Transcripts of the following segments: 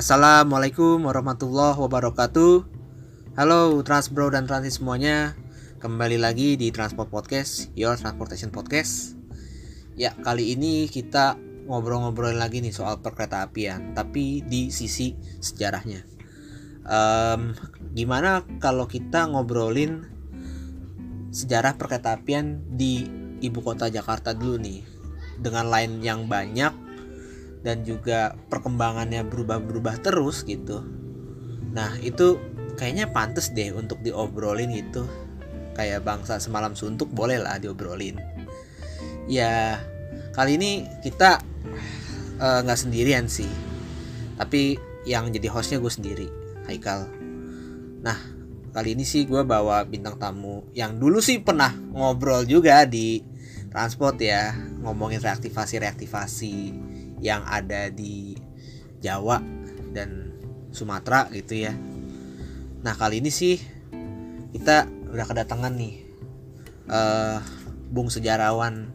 Assalamualaikum warahmatullahi wabarakatuh. Halo Transbro dan Transis semuanya. Kembali lagi di Transport Podcast, Your Transportation Podcast. Ya, kali ini kita ngobrol-ngobrol lagi nih soal perkereta apian, tapi di sisi sejarahnya. Um, gimana kalau kita ngobrolin sejarah perkereta apian di ibu kota Jakarta dulu nih, dengan line yang banyak dan juga perkembangannya berubah-berubah terus gitu. Nah, itu kayaknya pantas deh untuk diobrolin gitu. Kayak bangsa semalam suntuk boleh lah diobrolin. Ya, kali ini kita eh, nggak uh, sendirian sih. Tapi yang jadi hostnya gue sendiri, Haikal. Nah, kali ini sih gue bawa bintang tamu yang dulu sih pernah ngobrol juga di transport ya, ngomongin reaktivasi-reaktivasi yang ada di Jawa dan Sumatera gitu ya. Nah kali ini sih kita udah kedatangan nih uh, Bung sejarawan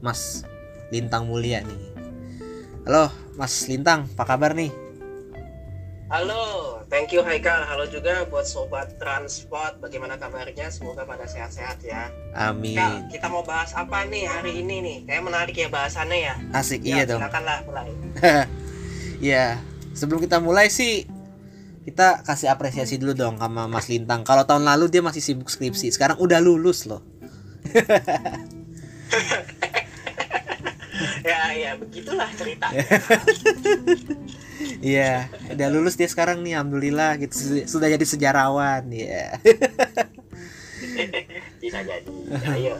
Mas Lintang Mulia nih. Halo Mas Lintang, apa kabar nih? Halo, thank you Haikal. Halo juga buat sobat transport. Bagaimana kabarnya? Semoga pada sehat-sehat ya. Amin. Kak, kita mau bahas apa nih hari ini nih? Kayak menarik ya bahasannya ya. Asik ya, iya dong. Silakanlah mulai. ya, sebelum kita mulai sih kita kasih apresiasi dulu dong sama Mas Lintang. Kalau tahun lalu dia masih sibuk skripsi, sekarang udah lulus loh. ya ya begitulah cerita. Iya, udah lulus dia sekarang nih, alhamdulillah gitu sudah jadi sejarawan ya. Bisa jadi. Ayo.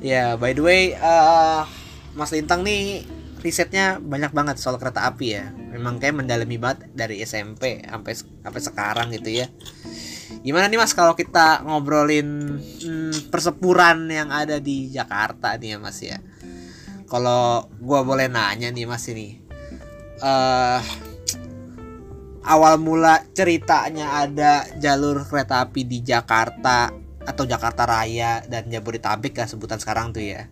Ya, by the way, uh, Mas Lintang nih risetnya banyak banget soal kereta api ya. Memang kayak mendalami banget dari SMP sampai sampai sekarang gitu ya. Gimana nih Mas kalau kita ngobrolin hmm, persepuran yang ada di Jakarta nih ya Mas ya? Kalau gua boleh nanya nih Mas ini uh, awal mula ceritanya ada jalur kereta api di Jakarta atau Jakarta Raya dan Jabodetabek lah sebutan sekarang tuh ya.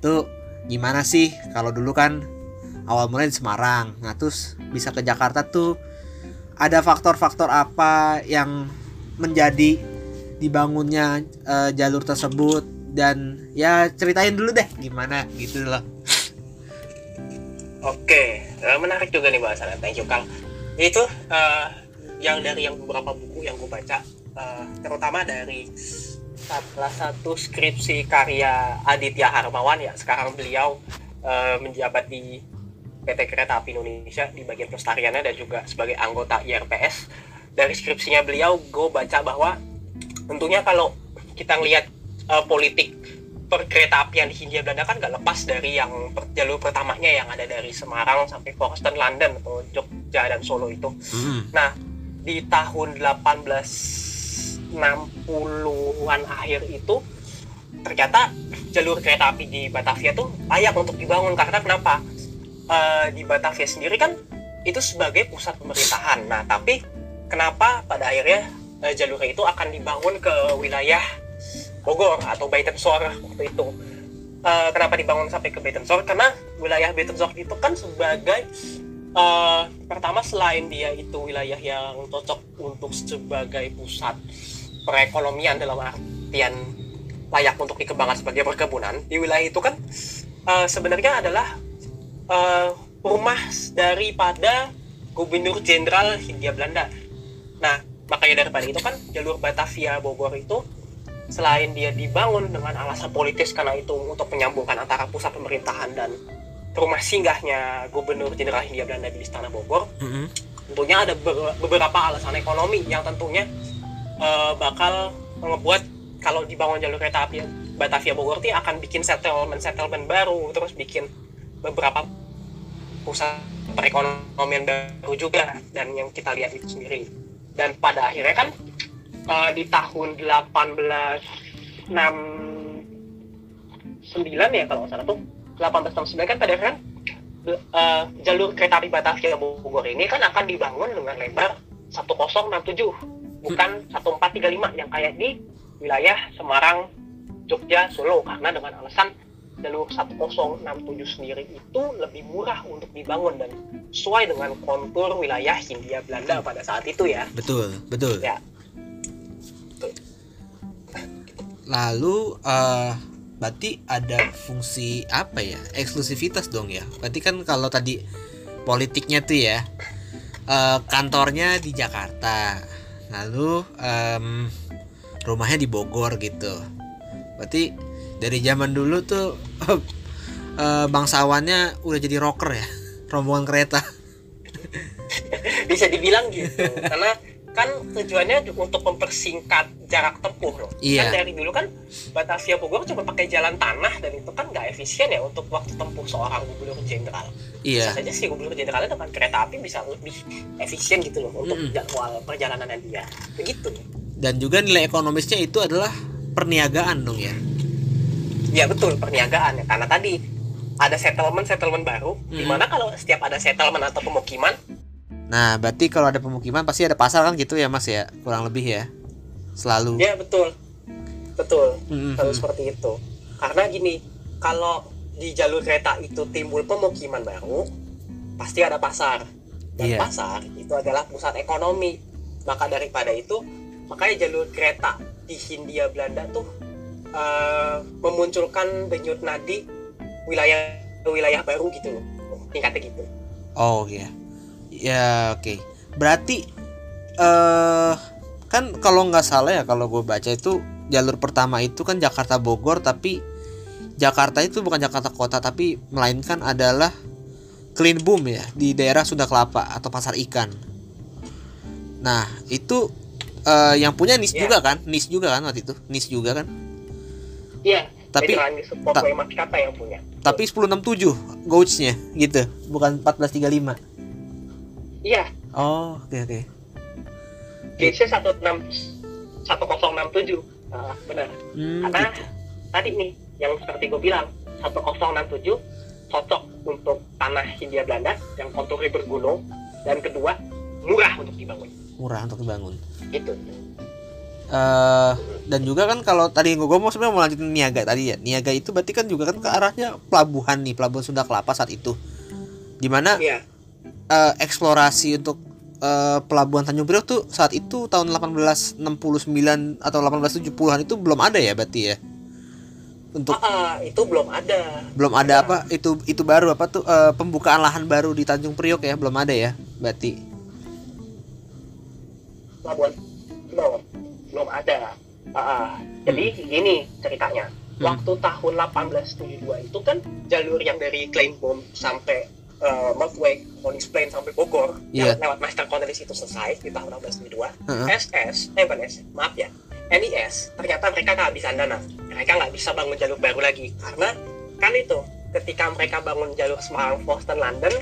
Tuh gimana sih kalau dulu kan awal mulai di Semarang. Nah, terus bisa ke Jakarta tuh ada faktor-faktor apa yang menjadi dibangunnya uh, jalur tersebut dan ya ceritain dulu deh gimana gitu loh. Oke, uh, menarik juga nih bahasannya. Thank you Kang. Itu uh, yang dari yang beberapa buku yang gue baca, uh, terutama dari salah satu skripsi karya Aditya Harmawan ya. Sekarang beliau uh, menjabat di PT Kereta Api Indonesia di bagian pelestariannya dan juga sebagai anggota IRPS. Dari skripsinya beliau, gue baca bahwa tentunya kalau kita ngelihat uh, politik perkereta apian di Hindia Belanda kan gak lepas dari yang jalur pertamanya yang ada dari Semarang sampai Folkestone London atau Jogja dan Solo itu. Hmm. Nah, di tahun 1860-an akhir itu ternyata jalur kereta api di Batavia tuh layak untuk dibangun karena kenapa? Uh, di Batavia sendiri kan itu sebagai pusat pemerintahan. Nah, tapi kenapa pada akhirnya uh, jalurnya itu akan dibangun ke wilayah Bogor atau Baitensor waktu itu. Uh, kenapa dibangun sampai ke Baitensor? Karena wilayah Baitensor itu kan sebagai uh, pertama selain dia itu wilayah yang cocok untuk sebagai pusat perekonomian dalam artian layak untuk dikembangkan sebagai perkebunan di wilayah itu kan uh, sebenarnya adalah uh, rumah daripada Gubernur Jenderal Hindia Belanda. Nah, makanya daripada itu kan jalur Batavia Bogor itu selain dia dibangun dengan alasan politis karena itu untuk menyambungkan antara pusat pemerintahan dan rumah singgahnya Gubernur Jenderal Hindia Belanda di Istana Bogor, mm-hmm. tentunya ada beberapa alasan ekonomi yang tentunya uh, bakal membuat kalau dibangun jalur kereta api Batavia Bogor itu akan bikin settlement settlement baru, terus bikin beberapa pusat perekonomian baru juga dan yang kita lihat itu sendiri. Dan pada akhirnya kan uh, di tahun 1869 ya kalau salah tuh 1869 kan pada kan uh, jalur kereta api Batavia Bogor ini kan akan dibangun dengan lebar 1067 bukan 1435 yang kayak di wilayah Semarang, Jogja, Solo karena dengan alasan jalur 1067 sendiri itu lebih murah untuk dibangun dan sesuai dengan kontur wilayah Hindia Belanda pada saat itu ya. Betul, betul. Ya. Lalu eh berarti ada fungsi apa ya? Eksklusivitas dong ya. Berarti kan kalau tadi politiknya tuh ya eh, kantornya di Jakarta. Lalu em, rumahnya di Bogor gitu. Berarti dari zaman dulu tuh eh, bangsawannya udah jadi rocker ya. Rombongan kereta. Bisa dibilang gitu. Karena kan tujuannya untuk mempersingkat jarak tempuh loh. Iya. Kan dari dulu kan Batavia Bogor cuma pakai jalan tanah dan itu kan nggak efisien ya untuk waktu tempuh seorang gubernur jenderal. Iya. Bisa saja si gubernur jenderalnya dengan kereta api bisa lebih efisien gitu loh untuk Mm-mm. jadwal perjalanannya dia. Begitu. Dan juga nilai ekonomisnya itu adalah perniagaan dong ya. Ya betul perniagaan ya karena tadi ada settlement settlement baru Mm-mm. di mana kalau setiap ada settlement atau pemukiman Nah, berarti kalau ada pemukiman pasti ada pasar kan gitu ya, Mas ya? Kurang lebih ya. Selalu. ya betul betul Mhm. harus seperti itu karena gini kalau di jalur kereta itu timbul pemukiman baru pasti ada pasar dan Iya. pasar itu adalah pusat ekonomi maka daripada itu makanya jalur kereta di Hindia Belanda tuh eh, memunculkan denyut nadi wilayah wilayah baru gitu loh tingkatnya gitu Oh, iya. Ya, oke. Berarti eh kan kalau nggak salah ya kalau gue baca itu jalur pertama itu kan Jakarta Bogor tapi Jakarta itu bukan Jakarta kota tapi melainkan adalah Clean Boom ya di daerah Sunda Kelapa atau Pasar Ikan. Nah, itu eh, yang punya NIS Iya. juga kan? NIS juga kan waktu itu? NIS juga kan? iya Tapi- Mediterranean Support ta- Tapi 1067 gauge-nya gitu, bukan 1435. Iya Oh, oke oke. gauge-nya 16 1067 Ah, benar Hmm, karena gitu. tadi nih yang seperti gue bilang 1067 cocok untuk tanah Hindia Belanda yang konturnya bergunung dan kedua murah untuk dibangun murah untuk dibangun. gitu eh dan juga kan kalau tadi gue ngomong sebenarnya mau lanjutin niaga tadi ya. Niaga itu berarti kan juga kan ke arahnya pelabuhan nih, pelabuhan Sunda Kelapa saat itu. Di mana iya eh, eksplorasi untuk eh, pelabuhan Tanjung Priok tuh saat itu tahun 1869 atau 1870-an itu belum ada ya berarti ya. Untuk ah, itu belum ada. belum ada apa? Itu itu baru apa tuh? Eh, pembukaan lahan baru di Tanjung Priok ya? Belum ada ya berarti? Pelabuhan belum belum ada. Ah, ah. jadi gini ceritanya. Hmm. waktu tahun 1872 itu kan jalur yang dari Kleinbom sampai uh, Melkweg, Honings Plain sampai Bogor yang lewat Master Cornelis itu selesai di tahun 1872 Heeh. SS, eh bukan SS, maaf ya. NIS, ternyata mereka kehabisan dana mereka nggak bisa bangun jalur baru lagi. Karena kan itu ketika mereka bangun jalur Semarang, Boston, London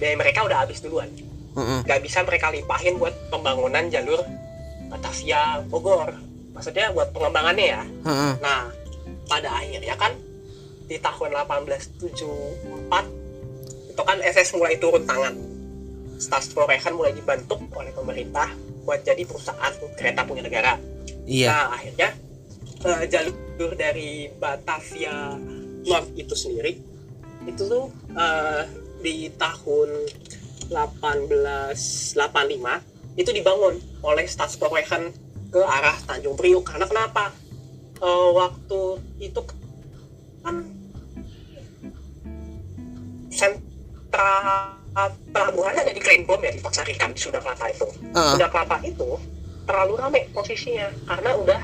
biaya mereka udah habis duluan. Heeh. nggak bisa mereka limpahin buat pembangunan jalur Batavia Bogor. Maksudnya buat pengembangannya ya. Heeh. nah pada akhirnya kan di tahun 1874 itu kan SS mulai turun tangan. Staatsvoorrechten mulai dibentuk oleh pemerintah buat jadi perusahaan kereta punya negara. Iya. Nah, akhirnya eh, jalur dari Batavia North itu sendiri itu tuh eh, di tahun 1885 itu dibangun oleh Staatsvoorrechten ke arah Tanjung Priok karena kenapa? Eh, waktu itu kan sentra pelabuhannya ada di Kleinbom ya di Paksarikan di Sunda Kelapa itu. Heeh. Sunda Kelapa itu terlalu ramai posisinya. Karena udah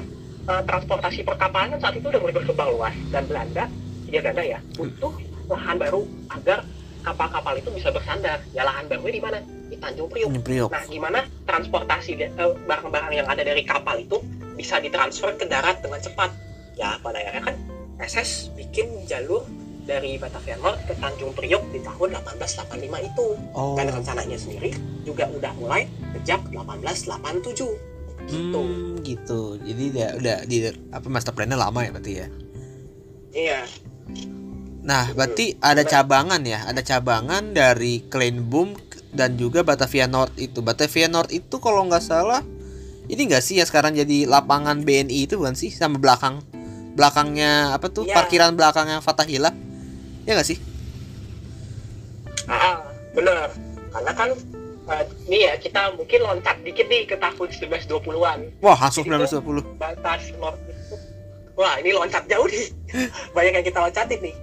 eh, transportasi perkapalan saat itu udah mulai berkembang luas dan Belanda dia Belanda ya butuh lahan baru agar kapal-kapal itu bisa bersandar. Ya lahan barunya di mana? Di Tanjung Priok Priok nah gimana transportasi eh, barang-barang yang ada dari kapal itu bisa ditransfer ke darat dengan cepat? Ya pada akhirnya kan SS bikin jalur dari Batavia North ke Tanjung Priok di tahun 1885 itu. Oh. Dan rencananya sendiri juga udah mulai sejak 1887 gitu. Hmm, gitu. Jadi dia udah di apa master plan-nya lama ya berarti ya. iya. Nah, berarti ada cabangan ya, ada cabangan dari Kleinboom dan juga Batavia North itu. Batavia North itu kalau nggak salah ini nggak sih ya sekarang jadi lapangan BNI itu bukan sih? Sama belakang belakangnya apa tuh? Iya. parkiran belakangnya Fatahila ya nggak sih Ah, bener. Karena kan eh, ini ya kita mungkin loncat dikit nih ke tahun 1920-an. wah langsung Jadi tuh- 1920 Batas itu. Wah, ini loncat jauh nih. Banyak yang kita loncatin nih.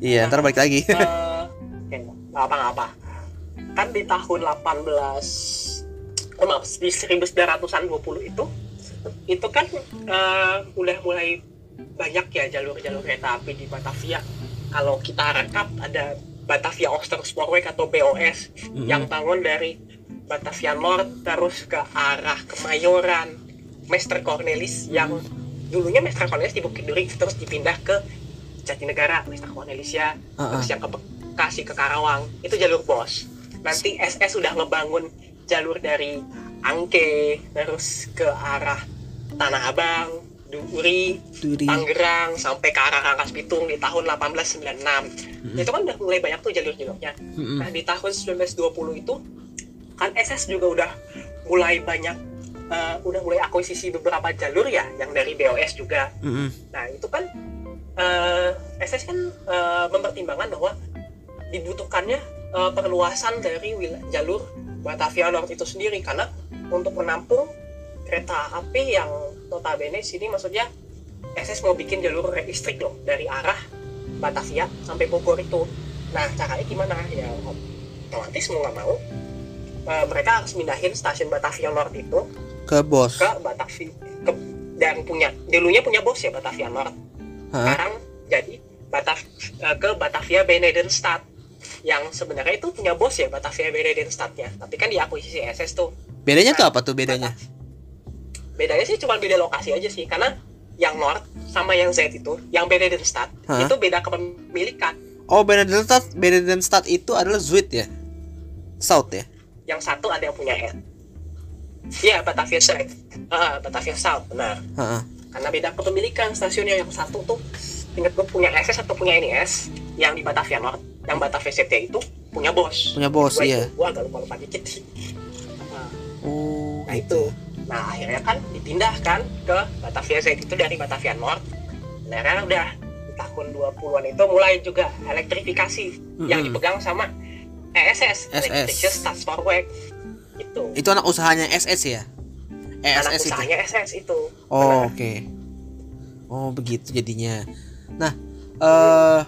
iya ntar balik lagi Eh, oke, nggak apa-apa. Kan di tahun 18 oh, maaf, di 1900-an 20 itu itu kan eh, udah mulai banyak ya jalur-jalur kereta api di Batavia. Kalau kita rekap ada Batavia Ooster Spoorweg atau BOS Mm-mm. yang bangun dari Batavia North terus ke arah Kemayoran, Master Cornelis yang dulunya Master Cornelis di Bukit Duri terus dipindah ke Jatinegara, Master Cornelis ya, Ah, terus yang ke Bekasi ke Karawang. Itu jalur bos. Nanti SS sudah ngebangun jalur dari Angke terus ke arah Tanah Abang, Duri, Duri Tangerang sampai ke arah Rangkas Bitung di tahun 1896. Mm-mm. Itu kan udah mulai banyak tuh jalur-jalurnya. Mm-mm. Nah, di tahun 1920 itu kan SS juga udah mulai banyak eh, udah mulai akuisisi beberapa jalur ya yang dari BOS juga. Mm-mm. Nah, itu kan eh, SS kan eh, mempertimbangkan bahwa dibutuhkannya eh, perluasan dari jalur Batavia North itu sendiri karena untuk menampung kereta api yang notabene sini maksudnya SS mau bikin jalur listrik loh dari arah Batavia sampai Bogor itu. Nah, caranya gimana? Ya otomatis mau nggak mau eh, mereka harus mindahin stasiun Batavia North itu ke bos ke Batavia ke dan punya dulunya punya bos ya Batavia North Hah? sekarang jadi Batav eh, ke Batavia Benedenstad yang sebenarnya itu punya bos ya Batavia Benedenstadnya tapi kan diakuisisi SS tuh bedanya tuh apa tuh bedanya bedanya sih cuma beda lokasi aja sih karena yang North sama yang Z itu yang Benedenstad Hah? itu beda kepemilikan. Oh Benedenstad Benedenstad itu adalah Zuid ya? South ya? Yang satu ada yang punya N Iya Batavia South. Ah, Batavia South benar. Heeh. karena beda kepemilikan stasiunnya yang satu tuh inget gue punya SS atau punya NIS yang di Batavia North yang Batavia CT itu punya bos. Punya bos iya. itu, gua agak lupa lupa dikit sih. Nah, oh nah itu nah akhirnya kan dipindahkan ke Batavia Z itu dari Batavia North nah akhirnya udah di tahun 20-an itu mulai juga elektrifikasi yang Mm-mm. dipegang sama ESS SS. Staatsbouwwerk itu itu anak usahanya SS ya eh, anak SS itu usahanya SS itu Oh, oke. Oh, begitu jadinya. Nah, eh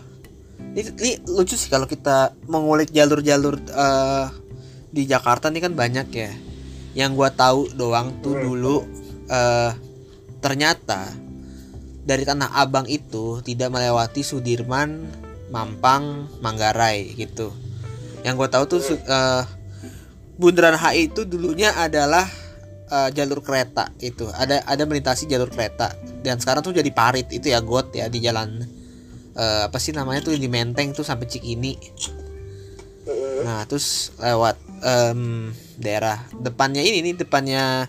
ini, ini lucu sih kalau kita mengulik jalur-jalur eh di Jakarta nih kan banyak ya. Yang gua tahu doang tuh Hmm. dulu eh ternyata dari Tanah Abang itu tidak melewati Sudirman, Mampang, Manggarai gitu. Yang gua tahu tuh eh Bundaran HI itu dulunya adalah eh, jalur kereta itu ada ada melintasi jalur kereta dan sekarang tuh jadi parit itu ya got ya di jalan eh, apa sih namanya tuh di Menteng tuh sampai Cikini Mm-mm. nah terus lewat em, daerah depannya ini nih depannya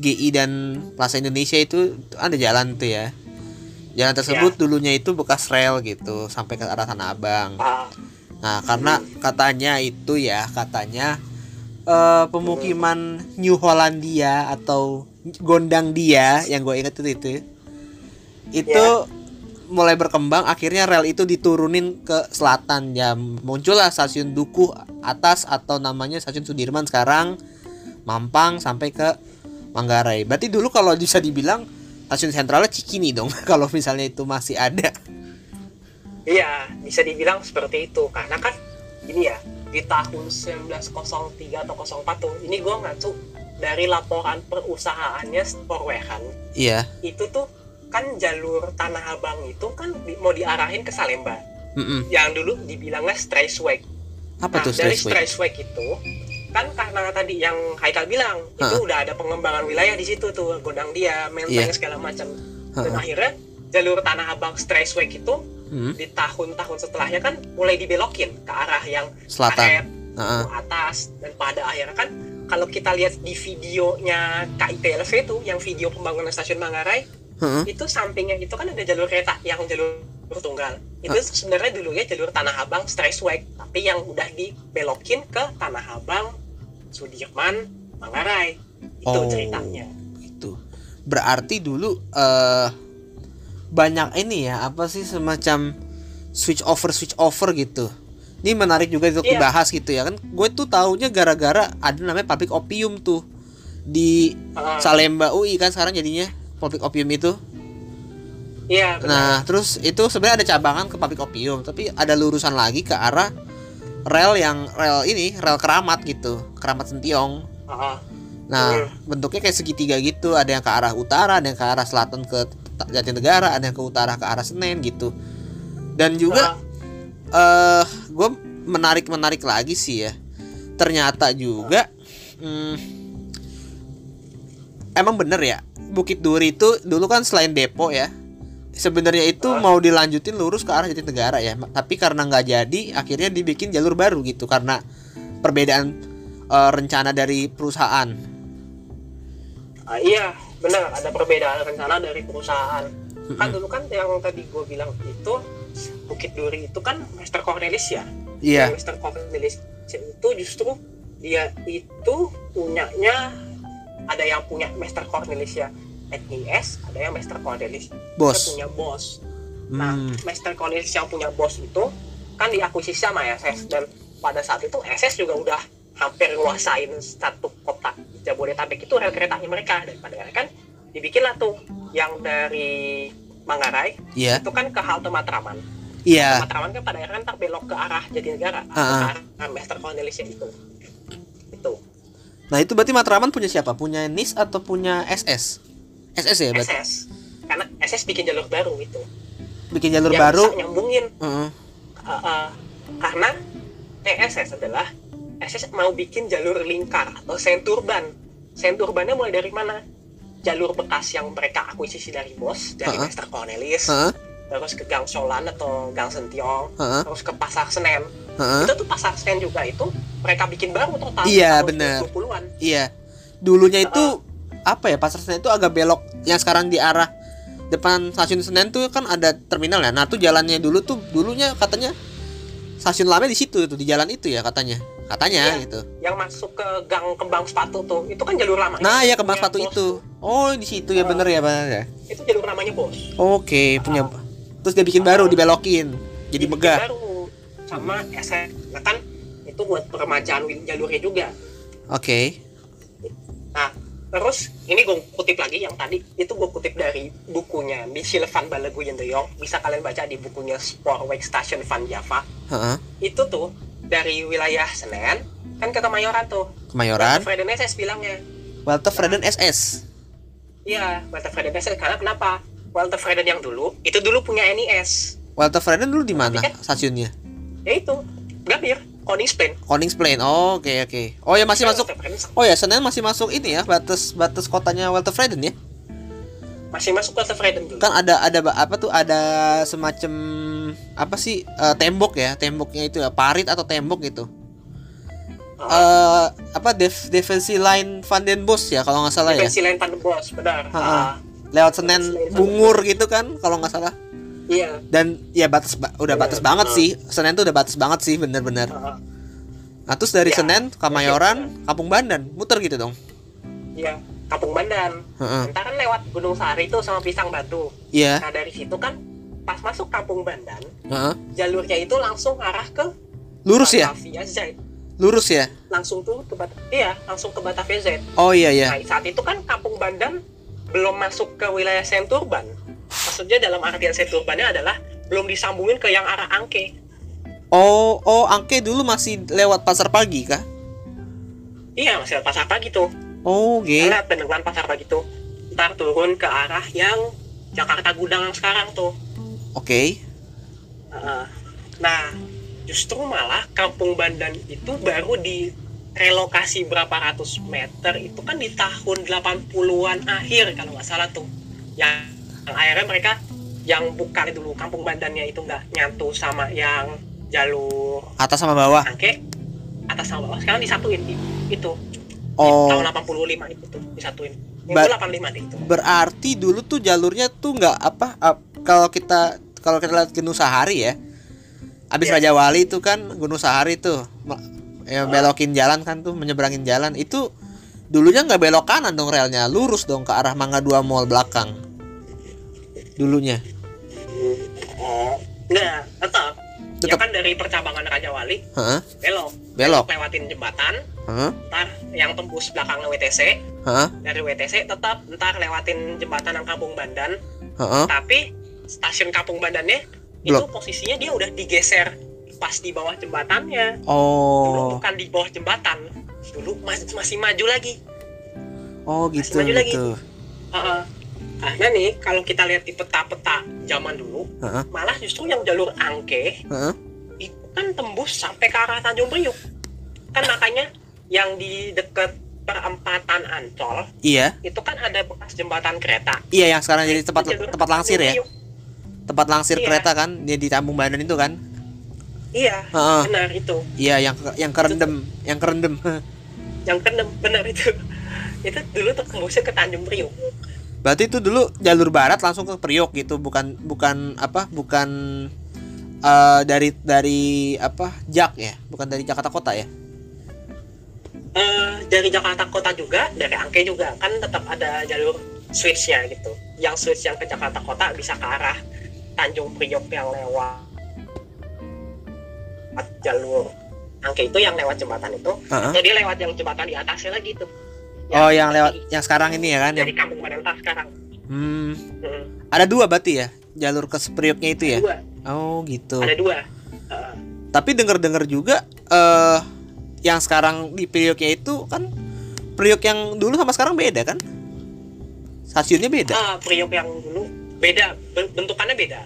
GI dan Plaza Indonesia itu ada jalan tuh ya. Jalan tersebut dulunya itu bekas rel gitu sampai ke arah Tanah Abang. Ah, Nah, karena katanya itu ya, katanya eh, pemukiman New Hollandia atau Gondang dia yang gue inget itu itu, itu mulai berkembang. Akhirnya rel itu diturunin ke selatan ya, muncullah stasiun Dukuh atas atau namanya stasiun Sudirman sekarang, Mampang sampai ke Manggarai. Berarti dulu kalau bisa dibilang stasiun sentralnya Cikini dong, kalau misalnya itu masih ada. Iya, bisa dibilang seperti itu karena kan ini ya di tahun 1903 atau 04 tuh ini gue ngacu dari laporan perusahaannya Sporwehan Iya. itu tuh kan jalur Tanah Abang itu kan di- mau diarahin ke Salemba Mm-mm. yang dulu dibilangnya Straisweg. Apa Nah, tuh dari Stressway? Straisweg itu kan karena tadi yang Haikal bilang itu Ha. udah ada pengembangan wilayah di situ tuh Gondang dia, Menteng Iya. segala macam. Dan Ha-ha. akhirnya jalur Tanah Abang Straisweg itu Hmm. di tahun-tahun setelahnya kan mulai dibelokin ke arah yang Selatan. karet, ke atas dan pada akhirnya kan kalau kita lihat di videonya KIPLV itu yang video pembangunan stasiun Manggarai Heeh. itu sampingnya itu kan ada jalur kereta yang jalur tunggal itu sebenarnya dulunya jalur Tanah Abang Straisweg tapi yang udah dibelokin ke Tanah Abang Sudirman Manggarai itu Oh. ceritanya Itu. Berarti dulu eh banyak ini ya apa sih semacam switch over switch over gitu ini menarik juga untuk Iya. dibahas gitu ya kan gue tuh taunya gara-gara ada namanya public opium tuh di Heeh. Salemba UI kan sekarang jadinya public opium itu iya benar. Nah, terus itu sebenarnya ada cabangan ke public opium, tapi ada lurusan lagi ke arah rel yang rel ini, rel keramat gitu, keramat Sentiong. Heeh. Nah, Hmm. bentuknya kayak segitiga gitu, ada yang ke arah utara, ada yang ke arah selatan ke Jatinegara, ada yang ke utara ke arah Senen gitu. Dan juga eh gue menarik menarik lagi sih ya. Ternyata juga hmm, emang bener ya Bukit Duri itu dulu kan selain depo ya. Sebenarnya itu Hah? mau dilanjutin lurus ke arah Jatinegara ya, tapi karena nggak jadi, akhirnya dibikin jalur baru gitu karena perbedaan eh, rencana dari perusahaan. Ah, iya benar ada perbedaan rencana dari perusahaan kan dulu kan yang tadi gue bilang itu Bukit Duri itu kan Master Cornelis ya Iya. Yang Master Cornelis itu justru dia itu punyanya ada yang punya Master Cornelis ya NIS ada yang Master Cornelis Bos. punya bos nah Hmm. Master Cornelis yang punya bos itu kan diakuisisi sama SS dan pada saat itu SS juga udah hampir nguasain satu kota Jabodetabek itu rel keretanya mereka dan pada akhirnya kan dibikinlah tuh yang dari Manggarai Iya. itu kan ke halte Matraman Iya. Matraman kan pada akhirnya ntar belok ke arah Jatinegara Ah, ah. ke arah Master Cornelis itu itu Nah, itu berarti Matraman punya siapa? Punya NIS atau punya SS? SS ya, berarti. SS karena SS bikin jalur baru itu Bikin jalur yang baru. bisa nyambungin Heeh. Uh, uh, karena TSS adalah SS mau bikin jalur lingkar atau senturban. Senturbannya mulai dari mana? Jalur bekas yang mereka akuisisi dari bos, dari Uh-uh. Master Cornelis, Heeh. terus ke Gang Solan atau Gang Sentiong, Heeh. terus ke Pasar Senen. Heeh. Itu tuh Pasar Senen juga itu mereka bikin baru total Iya, tahun bener. 20-an. Iya. Dulunya itu apa ya? Pasar Senen itu agak belok yang sekarang di arah depan stasiun Senen tuh kan ada terminal ya. Nah, tuh jalannya dulu tuh dulunya katanya stasiun lama di situ tuh di jalan itu ya katanya. Katanya Iya. gitu. Yang masuk ke Gang Kembang Sepatu tuh, itu kan jalur lama. Nah, ya kembang sepatu itu. tuh. Oh, di situ ya Ah. bener ya, bener ya. Itu jalur namanya bos. Oke, punya terus dia bikin baru dibelokin. Jadi megah. baru sama nah kan itu buat peremajaan jalurnya juga Oke. nah terus ini gue kutip lagi yang tadi itu gue kutip dari bukunya Michel van Balaguyen de Jong bisa kalian baca di bukunya Spoorweg Station van Java Heeh. itu tuh dari wilayah Senen kan ke Kemayoran tuh Kemayoran. Freden SS bilangnya Walter Freden SS. iya Walter Freden SS karena kenapa Walter Freden yang dulu itu dulu punya NIS Walter Freden dulu di mana kan- stasiunnya? Yaitu Gambir Koningsplain Koningsplain. Oh, oke oke. Oh ya masih masuk. Walter Freden Oh ya Senen masih masuk ini ya batas batas kotanya Walter Freden ya. masih masuk Walter Freden dulu Kan ada ada apa tuh ada semacam apa sih eh, tembok ya temboknya itu ya parit atau tembok gitu. eh apa def defensi line Van den Bos ya kalau nggak salah ya. Defensi lain Pandebos, benar. Ha-ha. Ah, Lewat Senen Bungur gitu kan kalau nggak salah. Iya. Dan ya batas ba- udah batas Iya, banget ha. sih. Senen tuh udah batas banget sih bener-bener. Ah, Nah terus dari Ya, Senen Kamayoran Kampung Bandan muter gitu dong. Iya, Kampung Bandan. Heeh. Ntar kan lewat Gunung Sari tuh sama Pisang Batu. Iya. Nah dari situ kan pas masuk Kampung Bandan, Heeh. jalurnya itu langsung arah ke Lurus ya? Batavia Z. Lurus ya? Langsung tuh ke Bat iya, langsung ke Batavia Z. Oh iya iya. Nah saat itu kan Kampung Bandan belum masuk ke wilayah Senturban. Maksudnya dalam artian Senturbannya adalah belum disambungin ke yang arah Angke. Oh, oh, Angke dulu masih lewat pasar pagi kah? Iya, masih ada pasar pagi tuh. Oh, oke. Karena bendungan pasar pagi tuh. Ntar turun ke arah yang Jakarta Gudang sekarang tuh. Oke. Heeh. Nah, justru malah Kampung Bandan itu baru di relokasi berapa ratus meter itu kan di tahun 80-an akhir kalau nggak salah tuh. Yang, yang akhirnya mereka yang bukan dulu Kampung Bandannya itu nggak nyatu sama yang jalur Atas sama bawah. angke atas sama bawah sekarang disatuin di, itu Oh, tahun 85 itu tuh disatuin. Itu Ba- 85 deh itu. berarti dulu tuh jalurnya tuh nggak apa ap- kalau kita kalau kita lihat Gunung Sahari ya. Abis Iya. Raja Wali itu kan Gunung Sahari tuh ya, belokin jalan kan tuh menyeberangin jalan itu dulunya nggak belok kanan dong relnya lurus dong ke arah Mangga 2 Mall belakang dulunya enggak tetap ya Tetap. kan dari percabangan Raja Wali Heeh. belok Belok. lewatin jembatan Heeh. ntar yang tembus belakang WTC Heeh. dari WTC tetap ntar lewatin jembatan yang Kampung Bandan Heeh. tapi stasiun Kampung Bandannya itu Blok. posisinya dia udah digeser pas di bawah jembatannya dulu Oh. bukan di bawah jembatan dulu mas- masih maju lagi Oh gitu maju lagi. gitu. Heeh. Karena nih kalau kita lihat di peta-peta zaman dulu Heeh. malah justru yang jalur angke Heeh. itu kan tembus sampai ke arah Tanjung Priuk kan makanya yang di dekat perempatan Ancol Iya. itu kan ada bekas jembatan kereta Iya yang sekarang jadi tempat Itu tempat langsir ya. Tempat langsir Iya. kereta kan dia di Tambung Bandan itu kan. iya Heeh. benar itu Iya yang yang kerendam, yang kerendam. yang kena benar itu itu dulu tembusnya ke Tanjung Priuk Berarti itu dulu jalur barat langsung ke Priok gitu, bukan bukan apa? Bukan eh, dari dari apa? Jak ya, bukan dari Jakarta Kota ya. Eh, dari Jakarta Kota juga dari Angke juga kan tetap ada jalur switchnya gitu yang switch yang ke Jakarta Kota bisa ke arah Tanjung Priok yang lewat jalur Angke itu yang lewat jembatan itu Heeh. atau dia lewat yang jembatan di atasnya lagi tuh Oh, yang lewat yang sekarang ini ya kan yang dari Kampung Bananta sekarang hmm, Hmm, ada dua berarti ya jalur ke Prioknya itu ya. dua Oh gitu. ada dua Eh, Tapi denger-dengar juga eh yang sekarang di Prioknya itu kan Priok yang dulu sama sekarang beda kan? Stasiunnya beda. ah Priok yang dulu beda ben- bentukannya beda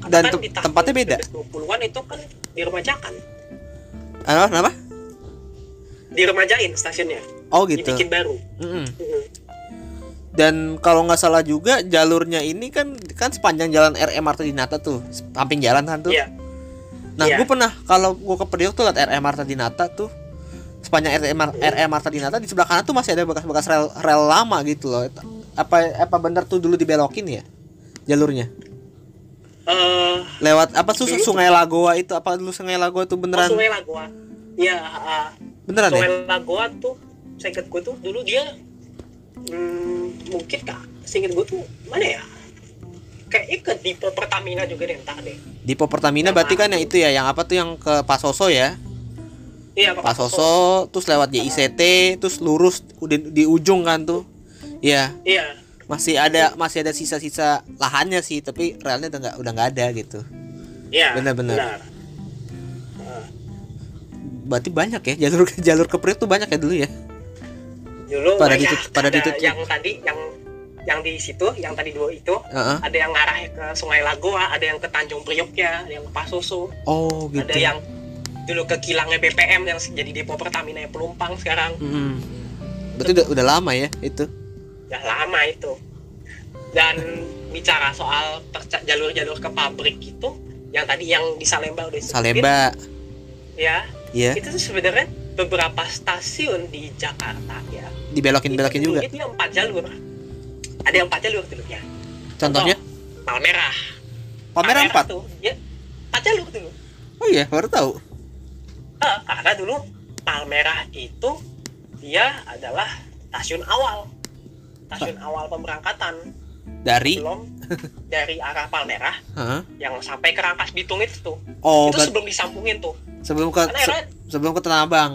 Karena Dan kan di tempatnya beda? 20-an itu kan diremajakan Apa? Kenapa? diremajain stasiunnya Oh gitu. dibikin baru. Mm. Dan kalau nggak salah juga jalurnya ini kan kan sepanjang jalan RM Marta Dinata tuh, samping jalan kan tuh. Iya. Nah, Iya. gue pernah kalau gue ke Priok tuh liat RM Marta Dinata tuh sepanjang RM, RM Marta Dinata di sebelah kanan tuh masih ada bekas-bekas rel rel lama gitu loh. Apa apa bener tuh dulu dibelokin ya jalurnya? Eh, Lewat apa tuh Dulu- Sungai Lagoa itu apa dulu Sungai Lagoa itu oh, beneran Sungai Lagoa. Iya, ah, beneran ya? Sungai Lagoa tuh, saya ingat gue tuh dulu dia hmm, mungkin kak, saya ingat gue tuh mana ya? Kayaknya ke Dipo Pertamina juga deh entar deh. Di Pertamina berarti kan yang itu ya, yang apa tuh yang ke Pasoso ya? Iya, Pak Pasoso, terus lewat JICT, terus lurus udah di ujung kan tuh. Iya, Iya, masih ada masih ada sisa-sisa lahannya sih, tapi relnya udah nggak udah nggak ada gitu. iya. Benar-benar. benar. Berarti banyak ya jalur jalur ke Priok tuh banyak ya dulu ya. Dulu Pada ditut- pada yang tadi yang yang di situ, yang tadi dua itu Heeh. ada yang ngarah ke Sungai Lagoa, ada yang ke Tanjung Prioknya, ada yang ke Pasoso, Oh gitu. ada yang dulu ke kilangnya BPM yang jadi depo Pertamina yang Pelumpang sekarang Mm-mm. Berarti udah, udah lama ya itu. udah lama itu dan bicara soal jalur-jalur ke pabrik itu yang tadi yang di Salemba udah disebutin, Salemba, ya ya, itu tuh sebenarnya beberapa stasiun di Jakarta ya. Dibelokin-belokin itu juga. dia empat jalur. Ada yang empat jalur dulunya Contohnya? Palmerah. Palmerah 4. tuh ya empat jalur dulu Oh iya, baru tahu. Ah, karena dulu Palmerah itu dia adalah stasiun awal. Stasiun awal pemberangkatan. Dari? Belum dari arah Palmerah Heeh. yang sampai ke Rangkas Bitung itu tuh Oh, itu sebelum disambungin tuh sebelum ke se- era- sebelum ke Tanah Abang.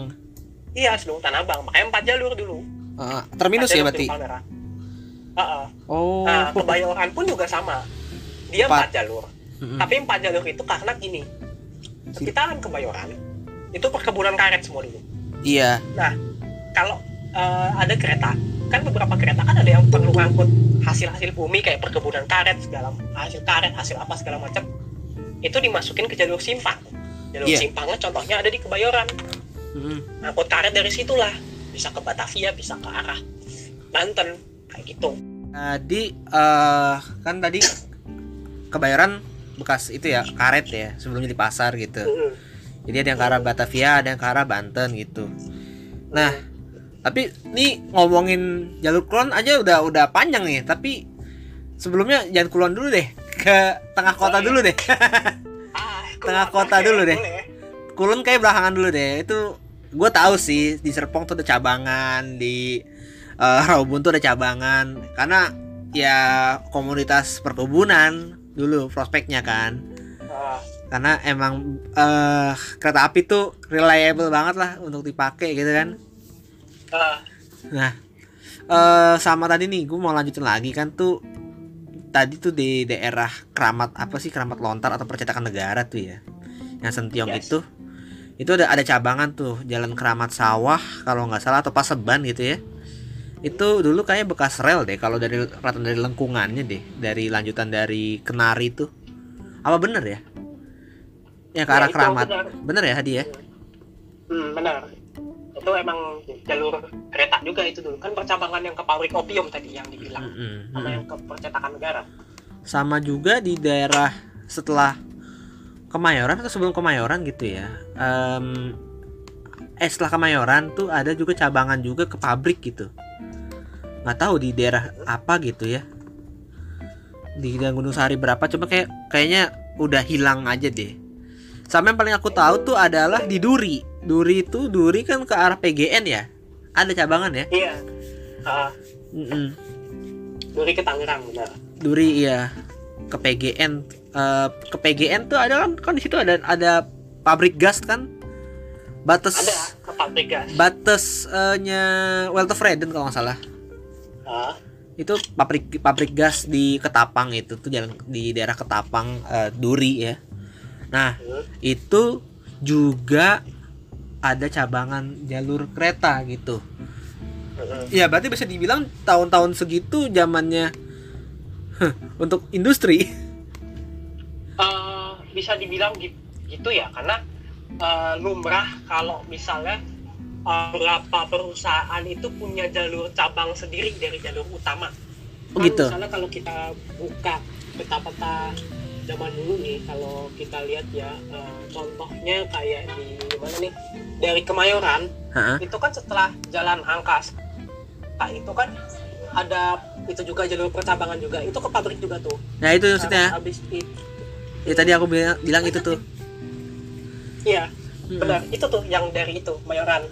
iya sebelum Tanah Abang makanya empat jalur dulu Heeh. terminus ya berarti. Palmerah Heeh. Oh. nah Kebayoran pun juga sama dia Empat. empat jalur Mm-mm. tapi empat jalur itu karena gini sekitaran Kebayoran itu perkebunan karet semua dulu Iya. kalau eh, ada kereta kan beberapa kereta kan ada yang perlu ngangkut hasil-hasil bumi kayak perkebunan karet segala hasil karet hasil apa segala macam itu dimasukin ke jalur simpang jalur Iya. simpangnya contohnya ada di Kebayoran Mm-mm. ngangkut karet dari situlah bisa ke Batavia bisa ke arah Banten kayak gitu Tadi eh kan tadi kebayaran bekas itu ya karet ya sebelumnya di pasar gitu. Mm-mm. Jadi ada yang ke arah Batavia, ada yang ke arah Banten gitu. Nah, tapi nih ngomongin jalur kulon aja udah udah panjang nih, tapi sebelumnya jangan kulon dulu deh, ke tengah kota Oh, iya. dulu deh. ah, Tengah kota dulu deh. boleh. kulon kayak belakangan dulu deh. Itu gue tahu sih di Serpong tuh ada cabangan, di eh, Raubun tuh ada cabangan karena ya komunitas perkebunan dulu prospeknya kan Ah, karena emang eh kereta api tuh reliable banget lah untuk dipakai gitu kan ah, nah eh sama tadi nih gue mau lanjutin lagi kan tuh tadi tuh di daerah keramat apa sih keramat lontar atau percetakan negara tuh ya yang Sentiong Yes. itu. Itu ada ada cabangan tuh jalan keramat sawah kalau nggak salah atau paseban gitu ya. Itu dulu kayaknya bekas rel deh kalau dari rata dari lengkungannya deh dari lanjutan dari kenari tuh. Apa bener ya? Ya ke Ya, arah itu keramat. benar. bener ya Hadi ya? Hmm, benar itu emang jalur kereta juga itu dulu. Kan percabangan yang ke pabrik opium tadi yang dibilang. Mm-mm, sama mm-mm. yang ke percetakan negara. Sama juga di daerah setelah Kemayoran atau sebelum Kemayoran gitu ya. Em, eh setelah Kemayoran tuh ada juga cabangan juga ke pabrik gitu. Nggak tahu di daerah apa gitu ya. Di Gunung Sahari berapa. Coba kayak kayaknya udah hilang aja deh. Sama yang paling aku tahu tuh adalah di Duri Duri itu Duri kan ke arah PGN ya? Ada cabangan ya? Iya. Ah, Mm-mm. dari ke Tangerang benar. Duri iya. Ke PGN Eh, ke PGN tuh ada kan? Kan di situ ada ada pabrik gas kan? Batas ada ke pabrik gas. Batasnya Walter Freden kalau nggak salah. Ah, itu pabrik pabrik gas di Ketapang itu tuh jalan di daerah Ketapang eh, Duri ya. Nah hmm. itu juga ada cabangan jalur kereta gitu ya berarti bisa dibilang tahun-tahun segitu zamannya heh, untuk industri Eh, bisa dibilang gi- gitu ya karena eh, lumrah kalau misalnya eh, beberapa perusahaan itu punya jalur cabang sendiri dari jalur utama. Oh, Kan gitu. Misalnya kalau kita buka peta-peta zaman dulu nih, kalau kita lihat ya eh, contohnya kayak di mana nih dari Kemayoran Hah? itu kan setelah jalan angkas, nah itu kan ada itu juga jalur percabangan juga itu ke pabrik juga tuh. Nah itu maksudnya. Nah, habis itu Ya tadi aku bilang, bilang itu tuh. Iya, Mm-mm. benar. Itu tuh yang dari itu, Mayoran.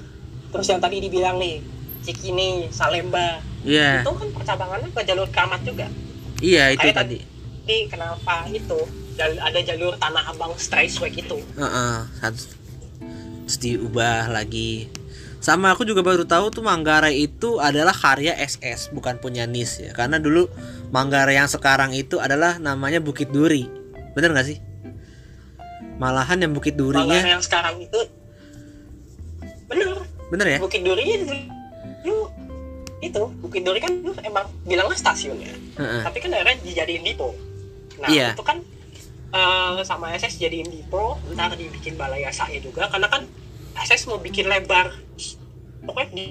Terus yang tadi dibilang nih, Cikini, Salemba. Iya, Itu kan percabangannya ke jalur Kramat juga. iya itu Kayak tadi. Jadi kenapa itu jal- ada jalur Tanah Abang Straightway itu? Heeh, harus terus diubah lagi. Sama aku juga baru tahu tuh Manggarai itu adalah karya SS, bukan punya NIS ya. Karena dulu Manggarai yang sekarang itu adalah namanya Bukit Duri. Bener nggak sih? Malahan yang Bukit Manggarai Durinya, yang sekarang itu bener bener ya? Bukit Duri dulu itu Bukit Duri kan dulu emang bilangnya stasiun ya Heeh. tapi kan akhirnya dijadiin dipo nah Iya. itu kan eh, sama SS jadiin dipo ntar dibikin balai SAE juga karena kan SS mau bikin lebar pokoknya di,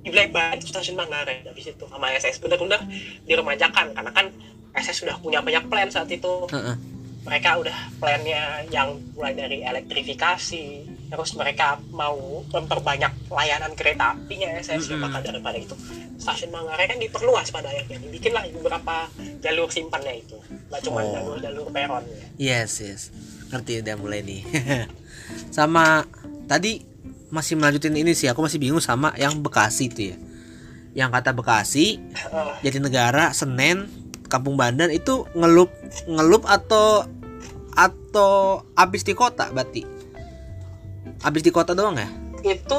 di lebar itu stasiun Manggarai habis itu sama SS bener-bener diremajakan karena kan SS sudah punya banyak plan saat itu Heeh. Mereka udah plannya yang mulai dari elektrifikasi terus mereka mau memperbanyak layanan kereta apinya SS Mm-mm. maka daripada itu stasiun Manggarai kan diperluas pada akhirnya dibikinlah beberapa jalur simpannya itu nggak cuma Oh. jalur-jalur peron ya. Yes, yes. Ngerti udah mulai nih. sama tadi masih melanjutin ini sih, aku masih bingung sama yang Bekasi tuh ya. Yang kata Bekasi, Eh, Jatinegara, Senen, Kampung Bandan itu ngelup ngelup atau atau abis di kota berarti. Abis di kota doang ya itu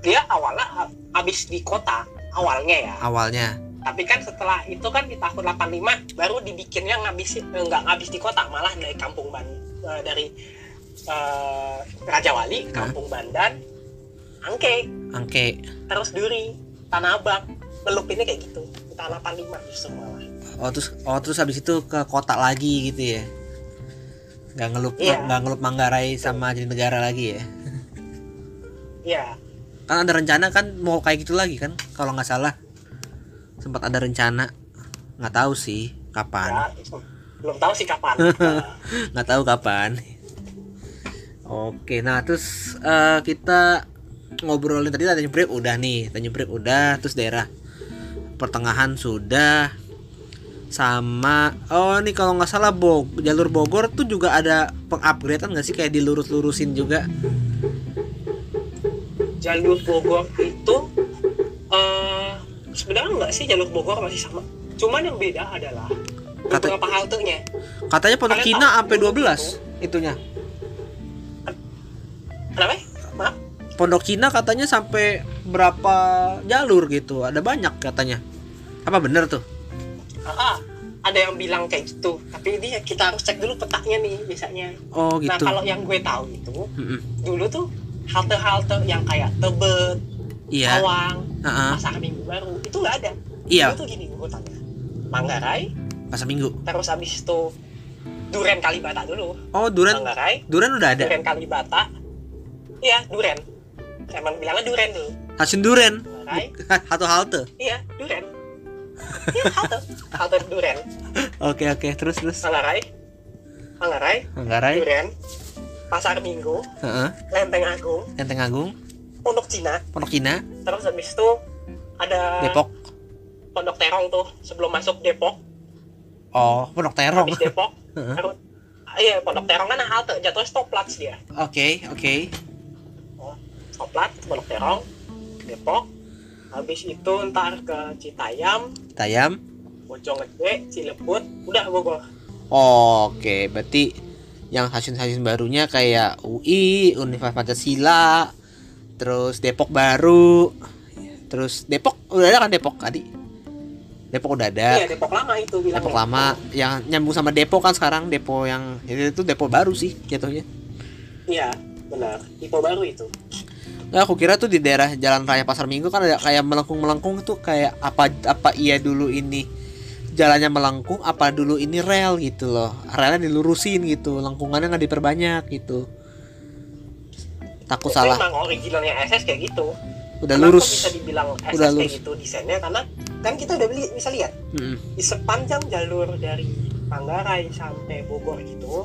dia awalnya habis di kota awalnya ya awalnya. tapi kan setelah itu kan di tahun 85 baru dibikinnya ngabis eh, nggak ngabis di kota malah dari kampung Ban eh, dari eh, Raja Wali Hah? kampung Bandan Angke Angke. terus Duri Tanah Abang melupinnya kayak gitu. Di tahun 85 justru malah Oh terus oh terus habis itu ke kota lagi gitu ya. Nggak ngelup Iya. nggak ngelup Manggarai sama Jatinegara lagi ya. ya kan ada rencana kan mau kayak gitu lagi kan? Kalau nggak salah. Sempat ada rencana. Nggak tahu sih kapan. Ya belum tahu sih kapan. Nggak tahu kapan. Oke nah terus eh, kita ngobrolin tadi Tanjung Priok udah nih Tanjung Priok udah terus daerah pertengahan sudah. Sama oh nih kalau nggak salah Bog jalur Bogor tuh juga ada pengupgradean nggak sih? Kayak dilurus-lurusin juga. Jalur Bogor itu eh sebenarnya enggak sih jalur Bogor masih sama? Cuman yang beda adalah Kata- beberapa haltenya. Katanya Pondok tahu sampai dulu 12 itunya. kenapa Pondok Cina katanya sampai berapa jalur gitu. Ada banyak katanya. Apa bener tuh? Ah, ah, ada yang bilang kayak gitu tapi ini kita harus cek dulu petanya nih biasanya Oh nah gitu. kalau yang gue tahu itu Mm-mm. dulu tuh halte-halte yang kayak Tebet, Iya. Cawang, Heeh. Pasar Minggu Baru itu nggak ada Iya, itu gini urutannya Manggarai pasar Minggu. terus habis itu Duren Kalibata dulu Oh, Duren Manggarai Duren udah ada. Duren Kalibata iya Duren emang bilangnya Duren dulu Stasiun Duren. Atau halte. iya Duren iya halte halte Duren Oke, oke. Terus terus. Manggarai Manggarai Manggarai. Duren Pasar Minggu Heeh. Lenteng Agung Lenteng Agung, Pondok Cina Pondok Cina, terus habis itu ada Depok. Pondok Terong tuh sebelum masuk Depok Oh, Pondok Terong. habis Depok harus iya Pondok Terong kan halte jatuhnya stoplats dia Oke, oke. Stoplats Pondok Terong Depok habis itu ntar ke Citayam Tayam. Bojonggede Cilebut udah Bogor Oke, berarti yang stasiun-stasiun barunya kayak UI, Universitas Pancasila, terus Depok baru, terus Depok udah ada kan Depok tadi? Depok udah ada. iya Depok lama itu bilangnya Depok lama yang nyambung sama Depok kan sekarang Depo yang itu, itu Depo baru sih jatuhnya. iya benar Ipo baru itu Nah, aku kira tuh di daerah Jalan Raya Pasar Minggu kan ada kayak melengkung-melengkung tuh kayak apa apa iya dulu ini jalannya melengkung apa dulu ini rel gitu loh. Relnya dilurusin gitu lengkungannya nggak diperbanyak gitu. Takut itu salah. emang originalnya SS kayak gitu. Udah Kenapa lurus. bisa dibilang SS Udah kayak lurus. gitu desainnya? Karena kan kita udah beli bisa lihat. Mm-mm. di sepanjang jalur dari Manggarai sampai Bogor gitu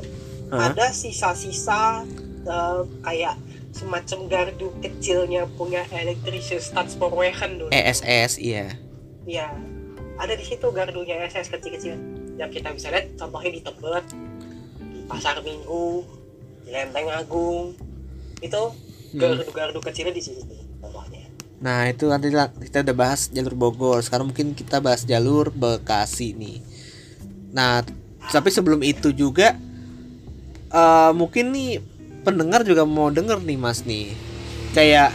Hah? ada sisa-sisa eh, kayak semacam gardu kecilnya punya Elektrische Stadspoorwegen dulu. ESS iya Iya. Ada di situ gardunya SS kecil-kecil. Yang kita bisa lihat contohnya di Tebet, di Pasar Minggu, di Lenteng Agung. Itu Hmm. gardu-gardu kecilnya di situ contohnya. Nah itu nanti lah kita udah bahas jalur Bogor. Sekarang mungkin kita bahas jalur Bekasi nih. Nah tapi sebelum itu juga eh mungkin nih pendengar juga mau denger nih mas nih. Kayak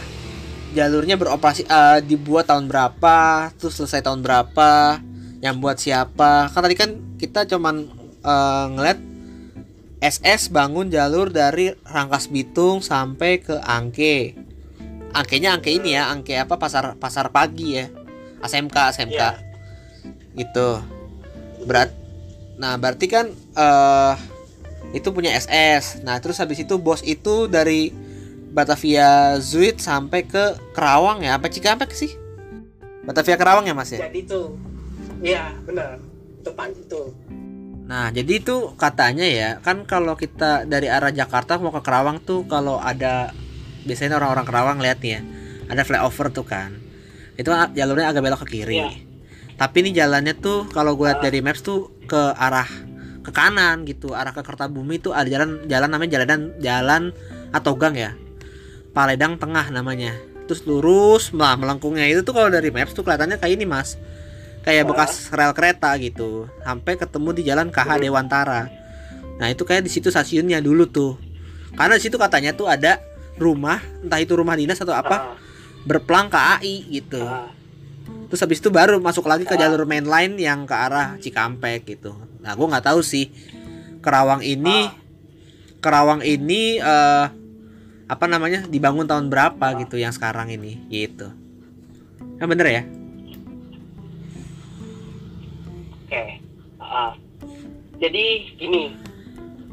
jalurnya beroperasi eh, dibuat tahun berapa, terus selesai tahun berapa, yang buat siapa. Kan tadi kan kita cuman eh, ngeliat SS bangun jalur dari Rangkas Bitung sampai ke Angke. Angkenya angke ini ya, angke apa pasar pasar pagi ya. ASMK ASMK Iya. gitu. Berat. Nah, berarti kan eh itu punya SS. Nah, terus habis itu bos itu dari Batavia Zuid sampai ke Kerawang ya, apa Cikampek sih? Batavia Kerawang ya, Mas ya? Jadi tuh, iya benar. Itu pan itu. Nah, jadi itu katanya ya, kan kalau kita dari arah Jakarta mau ke Kerawang tuh kalau ada biasanya orang-orang Kerawang lihat ya, ada flyover tuh kan. Itu jalurnya agak belok ke kiri. Iya. Tapi ini jalannya tuh kalau gue lihat dari maps tuh ke arah ke kanan gitu, arah ke Kertabumi tuh ada jalan jalan namanya jalan jalan atau gang ya. Paledang Tengah namanya. Terus lurus, lah melengkungnya itu tuh kalau dari maps tuh kelihatannya kayak ini, Mas. Kayak Ah. bekas rel kereta gitu, sampai ketemu di jalan KH. Dewantara. Nah, itu kayak di situ stasiunnya dulu tuh. Karena di situ katanya tuh ada rumah, entah itu rumah dinas atau apa, Ah, berplang KAI gitu. Ah. Terus habis itu baru masuk lagi ke Ah. jalur main line yang ke arah Cikampek gitu. Nah, gue nggak tahu sih Kerawang ini Ah. Kerawang ini eh apa namanya dibangun tahun berapa gitu yang sekarang ini gitu. Yang bener ya? Oke. Ah. jadi gini.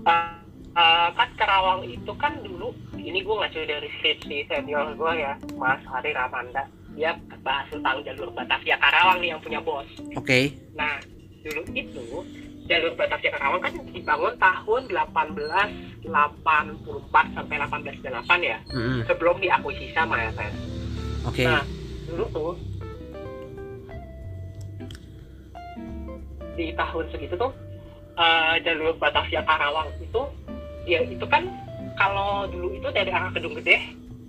Ah, ah, kan Kerawang itu kan dulu ini gue ngacu dari skripsi senior gue ya, Mas Hari Ramanda. Dia bahas tentang jalur Batavia Karawang nih yang punya bos. Oke. Nah, dulu itu jalur Batavia Karawang kan dibangun tahun 1884 sampai 1898 ya, Mm-mm. sebelum diakuisisi sama SS. Oke. Nah, dulu tuh di tahun segitu tuh eh, jalur Batavia Karawang itu ya itu kan kalau dulu itu dari arah Kedung Gede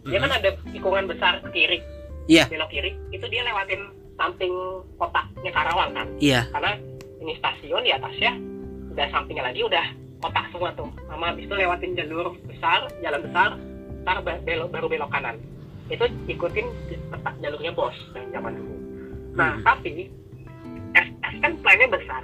dia kan ada tikungan besar ke kiri Iya. belok kiri itu dia lewatin samping kotanya Karawang kan Iya. karena ini stasiun di atasnya udah sampingnya lagi udah kotak semua tuh sama habis itu lewatin jalur besar jalan besar ntar be- belok baru belok kanan itu ikutin peta jalurnya bos yang zaman dulu nah Hmm. tapi SS kan plannya besar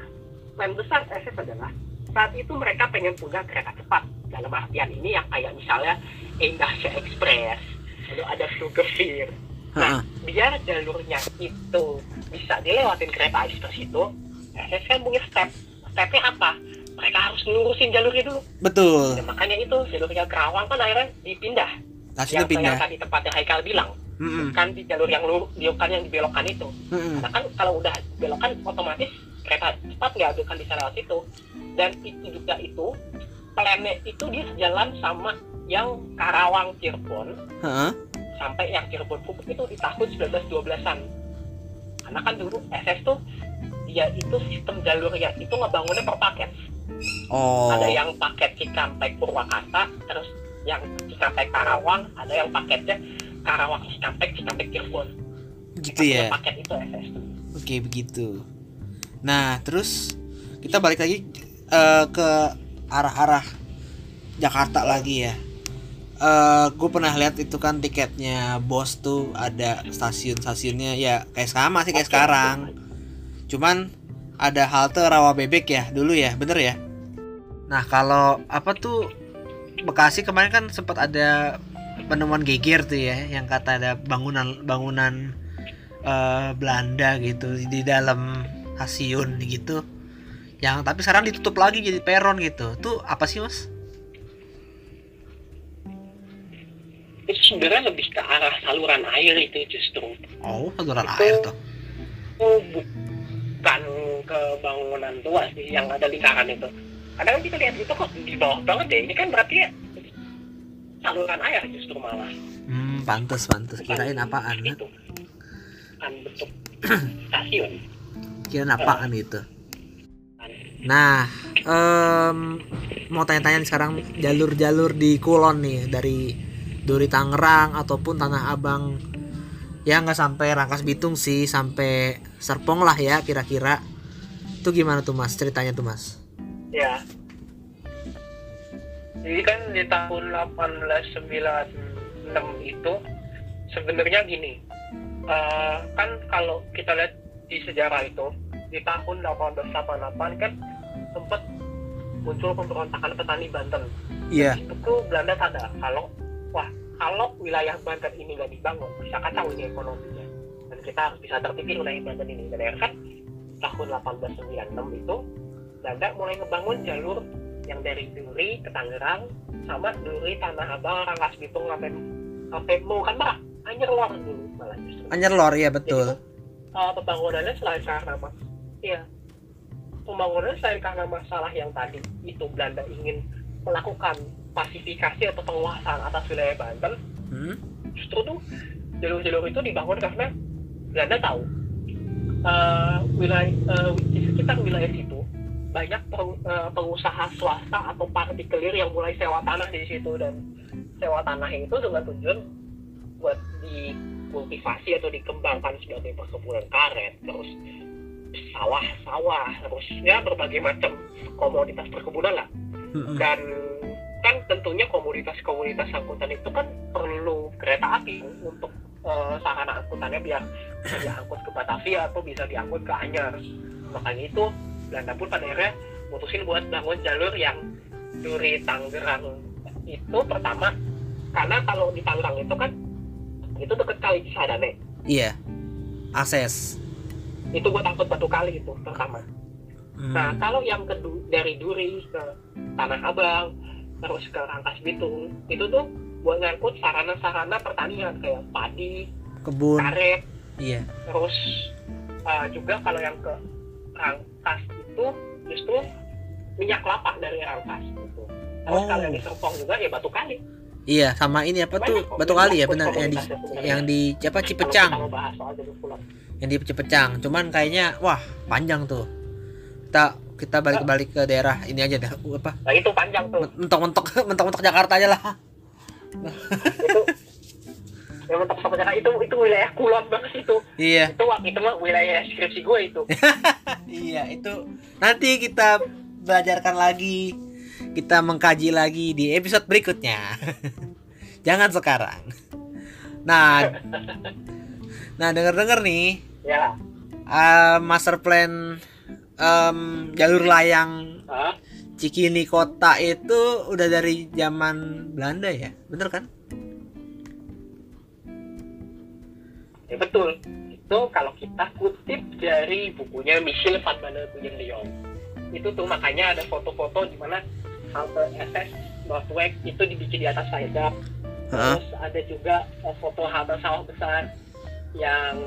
plan besar SS adalah saat itu mereka pengen punya kereta cepat dalam artian ini yang kayak misalnya Indonesia Express lalu ada Sugarfear Ha-ha. Nah, biar jalurnya itu bisa dilewatin kereta ekspres itu, SS kan punya step. Stepnya apa? Mereka harus lurusin jalurnya dulu. betul Dan makanya itu jalurnya Kerawang kan akhirnya dipindah. kasih yang, pindah yang tadi tempatnya Haikal bilang, Mm-mm. kan di jalur yang lurus, bukan yang dibelokkan itu. Mm-mm. Karena kan kalau udah belokan otomatis kereta cepat nggak akan bisa lewat situ. Dan itu juga itu plannya itu dia sejalan sama yang Karawang Cirebon Ha-ha. Sampai yang Cirebon Pupuk itu di tahun 1912-an. Karena kan dulu SS tuh dia itu sistem jalurnya itu ngebangunnya per paket. oh Ada yang paket Cikampek Purwakarta, terus yang Cikampek Karawang, ada yang paketnya Karawang Cikampek Cikampek Cirebon. gitu ya Paket itu SS. Oke begitu. Nah terus kita balik lagi eh, ke arah-arah Jakarta lagi ya. Eh gue pernah lihat itu kan tiketnya bos tuh ada stasiun-stasiunnya ya kayak sama sih kayak sekarang. Cuman ada halte rawa bebek ya dulu ya bener ya. Nah kalau apa tuh Bekasi kemarin kan sempat ada penemuan geger tuh ya yang kata ada bangunan bangunan eh, Belanda gitu di dalam stasiun gitu yang tapi sekarang ditutup lagi jadi peron gitu tuh apa sih mas? Itu sebenarnya lebih ke arah saluran air itu justru. Oh saluran Itu- air tuh Itu bukan ke bangunan tua sih yang ada lingkaran itu. Kadang kita lihat itu kok di bawah banget ya. Ini kan berarti ya saluran air justru malah. hmm pantes pantes kirain apaan itu kan bentuk stasiun kirain apaan gitu nah em, mau tanya-tanya sekarang jalur-jalur di Kulon nih dari Duri Tangerang ataupun Tanah Abang. Ya nggak sampai Rangkas Bitung sih sampai Serpong lah ya kira-kira. Itu gimana tuh mas? Ceritanya tuh mas? Ya. Jadi kan di tahun 1896 itu sebenarnya gini eh, kan kalau kita lihat di sejarah itu di tahun 1888 kan sempat muncul pemberontakan petani Banten. Iya. Itu tuh Belanda sadar kalau wah kalau wilayah Banten ini nggak dibangun bisa kacau ini ekonominya. Dan kita harus bisa tertipin wilayah Banten ini. Dan akhirnya kan tahun 1896 itu Belanda mulai ngebangun jalur yang dari Duri ke Tangerang sama Duri Tanah Abang Rangkas Bitung sampai sampai mau kan mbak Anyer Lor dulu malah justru. Anyer Lor jadi betul. tuh, uh, pembangunannya selain karena mas, iya, pembangunannya selain karena masalah yang tadi itu Belanda ingin melakukan pasifikasi atau penguasaan atas wilayah Banten, hmm? justru tuh jalur-jalur itu dibangun karena Belanda tahu uh, wilayah uh, di sekitar wilayah situ banyak peng- uh, pengusaha swasta atau partikelir yang mulai sewa tanah di situ dan sewa tanah itu dengan tujuan buat dikultivasi atau dikembangkan sebagai perkebunan karet terus sawah-sawah terus ya berbagai macam komoditas perkebunan lah Mm-mm. dan kan tentunya komoditas-komoditas angkutan itu kan perlu kereta api untuk eh, sarana angkutannya biar bisa diangkut ke Batavia atau bisa diangkut ke Anyar. Makanya itu Belanda pun pada akhirnya mutusin buat bangun jalur yang dari Tangerang itu pertama karena kalau di Tangerang itu kan itu deket kali Cisadane. Iya. Akses. Itu buat angkut batu kali itu pertama. Hmm. Nah, kalau yang kedua dari Duri ke Tanah Abang, terus ke Rangkas Bitung, itu tuh buat ngangkut sarana-sarana pertanian kayak padi, kebun. karet, iya. terus uh, juga kalau yang ke Rangkas itu justru minyak kelapa dari Rangkas gitu. Terus Oh. kalau yang di Serpong juga ya batu kali. iya sama ini apa tuh? Banyak kok, batu kali ya benar. Yang di yang di apa Cipecang? Yang di Cipecang. Cuman kayaknya wah panjang tuh. Kita kita balik-balik ke daerah ini aja dah apa? Nah itu panjang tuh. mentok-mentok mentok-mentok Jakarta aja lah. Itu yang mentok sama Jakarta itu itu wilayah kulon banget itu. Iya. Itu waktu itu mah wilayah skripsi gue itu. Iya itu. Nanti kita belajarkan lagi kita mengkaji lagi di episode berikutnya. Jangan sekarang. Nah nah denger denger nih. Ya uh, master plan em, jalur layang Hah? Cikini kota itu udah dari zaman Belanda ya? Bener kan? Ya betul. Itu kalau kita kutip dari bukunya Michel van Bannenbuyen Leon itu tuh makanya ada foto-foto di mana halte SS Noordwijk itu dibikin di atas viaduct Heeh. terus ada juga eh, foto halte sawah besar yang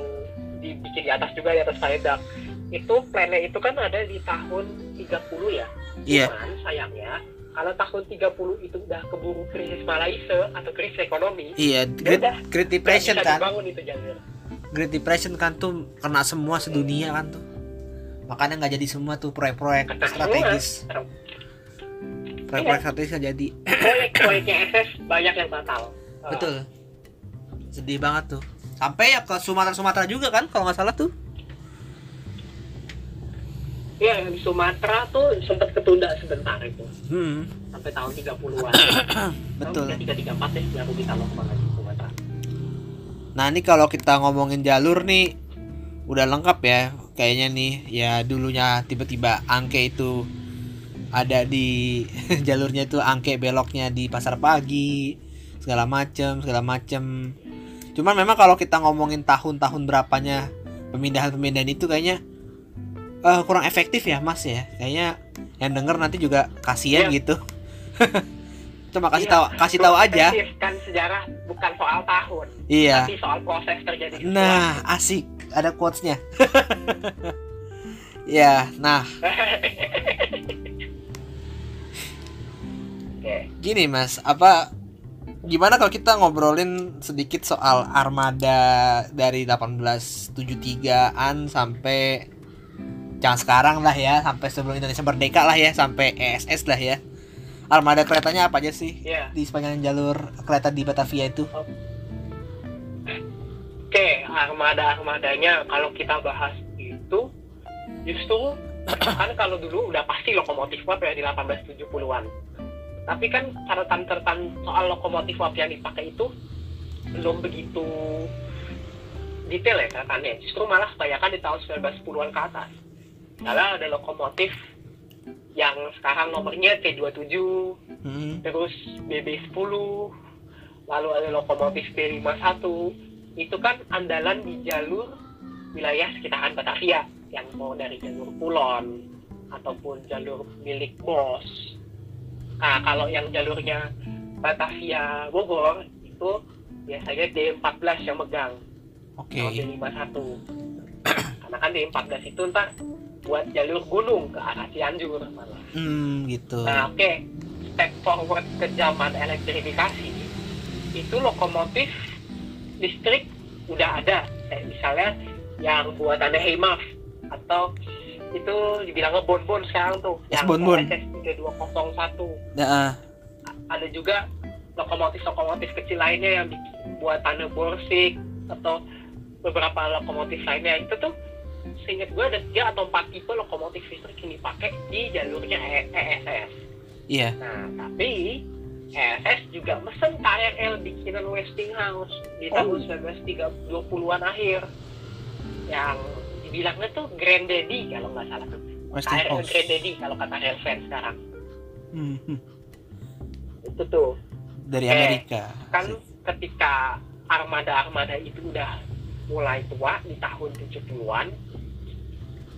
dibikin di atas juga di atas viaduct itu plannya itu kan ada di tahun 30 ya? Iya. Cuman sayangnya kalau tahun 30 itu udah keburu krisis Malaysia atau krisis ekonomi iya Great, udah. Great Depression kan. dibangun itu jalur Great Depression kan tuh kena semua sedunia kan tuh. Makanya nggak jadi semua tuh proyek-proyek strategis. Proyek-proyek strategis nggak jadi. Proyek-proyeknya SS banyak yang batal. Betul. Sedih banget tuh. Sampai ya ke Sumatera Sumatera juga kan kalau nggak salah tuh Iya, yang di Sumatera tuh sempat ketunda sebentar itu. Hmm. Sampai tahun 30-an. betul. Tahun 334 deh baru bisa lockdown lagi Sumatera. nah ini kalau kita ngomongin jalur nih udah lengkap ya kayaknya nih. Ya dulunya tiba-tiba angke itu ada di jalurnya itu angke beloknya di pasar pagi segala macem segala macem. Cuman memang kalau kita ngomongin tahun-tahun berapanya pemindahan-pemindahan itu kayaknya eh, kurang efektif ya mas ya kayaknya yang denger nanti juga kasihan Iya. gitu cuma kasih Iya, tahu kasih tahu aja kan sejarah bukan soal tahun, iya tapi soal proses terjadi sesuatu. Nah, asik. Ada quotesnya. ya, nah, gini Mas, apa gimana kalau kita ngobrolin sedikit soal armada dari 1873-an sampai jangan sekarang lah ya, sampai sebelum Indonesia merdeka lah ya, sampai ESS lah ya. Armada keretanya apa aja sih Iya. di sepanjang jalur kereta di Batavia itu? Oke, armada-armadanya kalau kita bahas itu justru kan kalau dulu udah pasti lokomotif uap ya di 1870-an. Tapi kan catatan-catatan soal lokomotif uap yang dipakai itu belum begitu detail ya catatannya. Justru malah kebanyakan di tahun 1910-an ke atas. Misalnya ada lokomotif yang sekarang nomornya T27, Hmm. terus BB10 lalu ada lokomotif B51 itu kan andalan di jalur wilayah sekitaran Batavia yang mau dari jalur Kulon ataupun jalur milik Bos nah kalau yang jalurnya Batavia Bogor itu biasanya D14 yang megang Oke. kalau D51 karena kan D14 itu ntar buat jalur gunung ke arah Cianjur malah Hmm, gitu. Nah, oke. Step forward ke zaman elektrifikasi, itu lokomotif listrik udah ada. Kayak misalnya yang buatannya Heimaf atau itu dibilangnya bonbon sekarang tuh. Yes, yang Bonbon. SS 3201. Nah, Ada juga lokomotif-lokomotif kecil lainnya yang bikin buatannya Borsig atau beberapa lokomotif lainnya itu tuh seingat gue ada tiga atau empat tipe lokomotif listrik yang dipakai di jalurnya E- ESS. iya. Nah, tapi ESS juga mesen KRL bikinan Westinghouse di Oh. tahun 1920-an akhir. Yang dibilangnya tuh Granddaddy kalau nggak salah tuh. KRL Westinghouse. Granddaddy kalau kata rail fans sekarang. Hmm, hmm. Itu tuh. Dari Eh, Amerika. Kan ketika armada-armada itu udah mulai tua di tahun 70-an,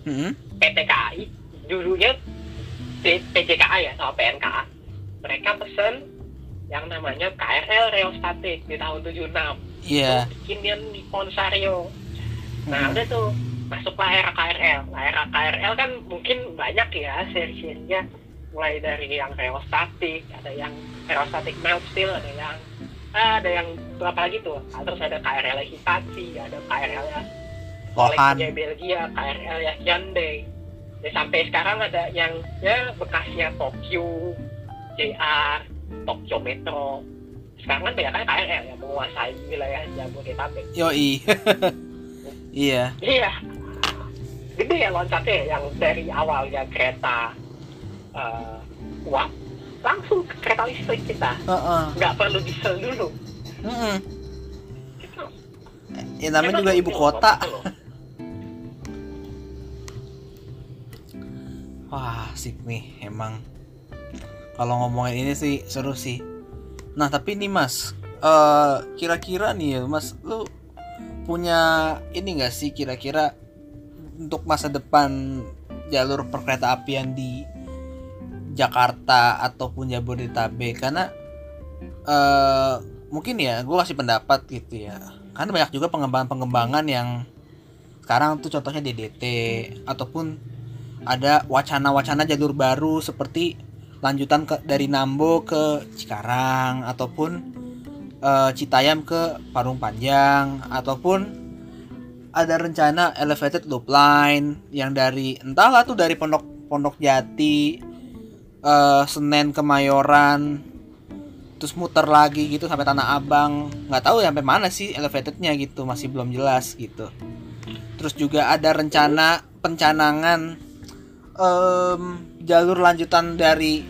Hmm. PT KAI dulunya PJKA ya sama PNKA mereka pesen yang namanya KRL Reostatik di tahun 76 Iya. bikin di Ponsario nah Hmm. udah tuh masuklah era KRL nah, era KRL kan mungkin banyak ya seri-serinya. Mulai dari yang Reostatik ada yang Reostatik Melt Steel ada yang ah, ada yang berapa lagi tuh? Ah, terus ada KRL Hitachi ada KRL ya Lohan. Belgia, KRL ya Hyundai. Ya, sampai sekarang ada yang ya bekasnya Tokyo, JR, Tokyo Metro, sekarang kan banyak kan KRL yang menguasai wilayah Jabodetabek Yoi. iya. iya gede ya loncatnya yang dari awalnya kereta eh, uap langsung ke kereta listrik kita nggak perlu diesel dulu Mm-mm. Gitu. Ya namanya juga ibu kota. Wah, asik nih emang. Kalau ngomongin ini sih seru sih. Nah, tapi nih Mas, eh kira-kira nih ya, Mas, lu punya ini enggak sih kira-kira untuk masa depan jalur perkereta apian di Jakarta ataupun Jabodetabek karena eh mungkin ya gue kasih pendapat gitu ya karena banyak juga pengembangan-pengembangan yang sekarang tuh contohnya DDT ataupun ada wacana-wacana jalur baru seperti lanjutan ke dari Nambo ke Cikarang ataupun eh, Citayam ke Parung Panjang ataupun ada rencana elevated loop line yang dari entahlah tuh dari Pondok Pondok Jati eh, Senen Kemayoran terus muter lagi gitu sampai Tanah Abang. Nggak tahu ya sampai mana sih elevatednya gitu masih belum jelas gitu. Terus juga ada rencana pencanangan em, jalur lanjutan dari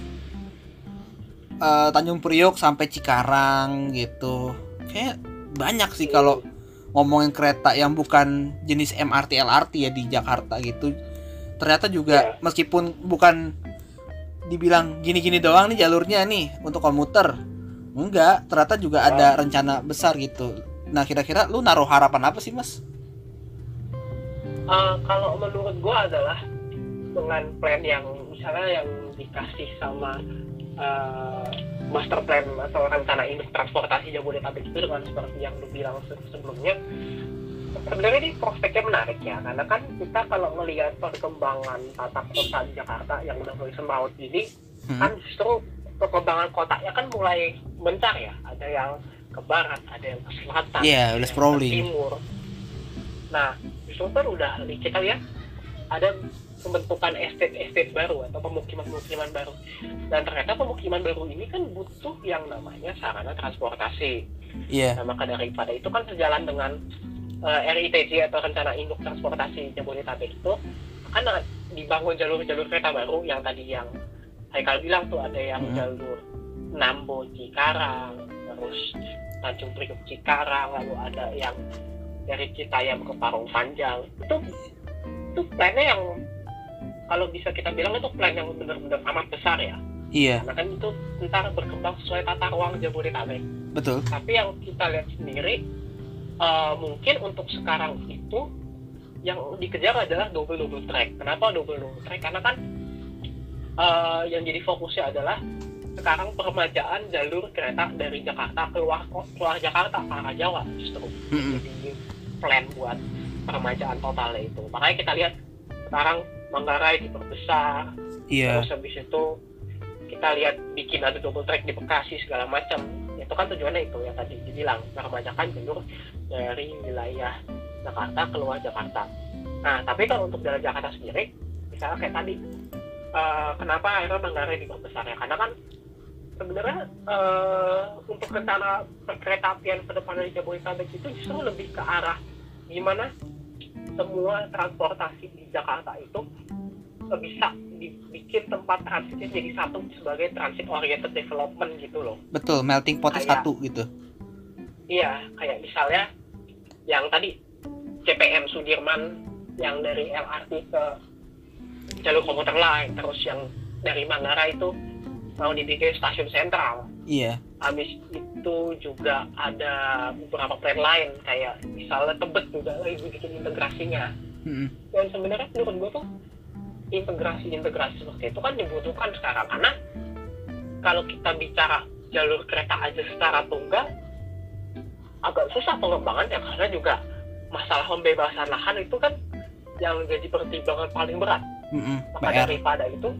eh, Tanjung Priok sampai Cikarang gitu. Kayak banyak sih kalau ngomongin kereta yang bukan jenis MRT LRT ya di Jakarta gitu. Ternyata juga meskipun bukan dibilang gini-gini doang nih jalurnya nih untuk komuter enggak. Ternyata juga ada rencana besar gitu. Nah kira-kira lu naruh harapan apa sih mas? Eh, kalau menurut gua adalah dengan plan yang misalnya yang dikasih sama eh, master plan atau rencana induk transportasi Jabodetabek itu dengan seperti yang lu bilang se- sebelumnya sebenarnya ini prospeknya menarik ya karena kan kita kalau melihat perkembangan tata kota di Jakarta yang udah mulai semraut ini Hmm. kan justru perkembangan kotanya kan mulai bentar ya. Ada yang ke barat ada yang ke selatan Iya, ada yang ke timur. Nah justru kan udah kita lihat ada pembentukan estate-estate baru atau pemukiman-pemukiman baru. Dan ternyata pemukiman baru ini kan butuh yang namanya sarana transportasi. Iya. Nah maka daripada itu kan sejalan dengan eh, RITJ atau rencana induk transportasi Jabodetabek itu akan dibangun jalur-jalur kereta baru yang tadi yang Haikal bilang tuh ada yang Hmm. jalur Nambo Cikarang terus Tanjung Priok Cikarang lalu ada yang dari Citayam ke Parung Panjang. Itu itu plannya yang kalau bisa kita bilang itu plan yang benar-benar amat besar ya. Iya. Karena kan itu ntar berkembang sesuai tata ruang Jabodetabek. Betul. Tapi yang kita lihat sendiri eh, mungkin untuk sekarang itu yang dikejar adalah double double track. Kenapa double double track? Karena kan eh, yang jadi fokusnya adalah sekarang peremajaan jalur kereta dari Jakarta keluar keluar Jakarta ke arah Jawa justru. Mm-mm. jadi plan buat peremajaan totalnya itu. Makanya kita lihat sekarang Manggarai diperbesar. Iya. Terus habis itu kita lihat bikin ada double track di Bekasi segala macam. Itu kan tujuannya itu yang tadi dibilang. Meremajakan jalur dari wilayah Jakarta keluar Jakarta. Nah tapi kalau untuk jalan Jakarta sendiri misalnya kayak tadi eh, kenapa akhirnya Manggarai diperbesar ya karena kan sebenarnya eh, untuk rencana kereta apian ke depan dari Jabodetabek itu justru lebih ke arah gimana semua transportasi di Jakarta itu bisa dibikin tempat transitnya jadi satu sebagai transit oriented development gitu loh. betul melting potnya Kayak- satu gitu Iya, kayak misalnya yang tadi CPM Sudirman yang dari LRT ke jalur komuter lain, terus yang dari Manggarai itu mau dibikin stasiun sentral. iya Habis itu juga ada beberapa plan lain kayak misalnya Tebet juga lagi bikin integrasinya. Mm-mm. dan sebenarnya menurut gue tuh integrasi-integrasi seperti itu kan dibutuhkan sekarang. Karena kalau kita bicara jalur kereta aja secara tunggal agak susah pengembangannya. Karena juga masalah pembebasan lahan itu kan yang jadi pertimbangan paling berat. Mm-mm. maka PR daripada itu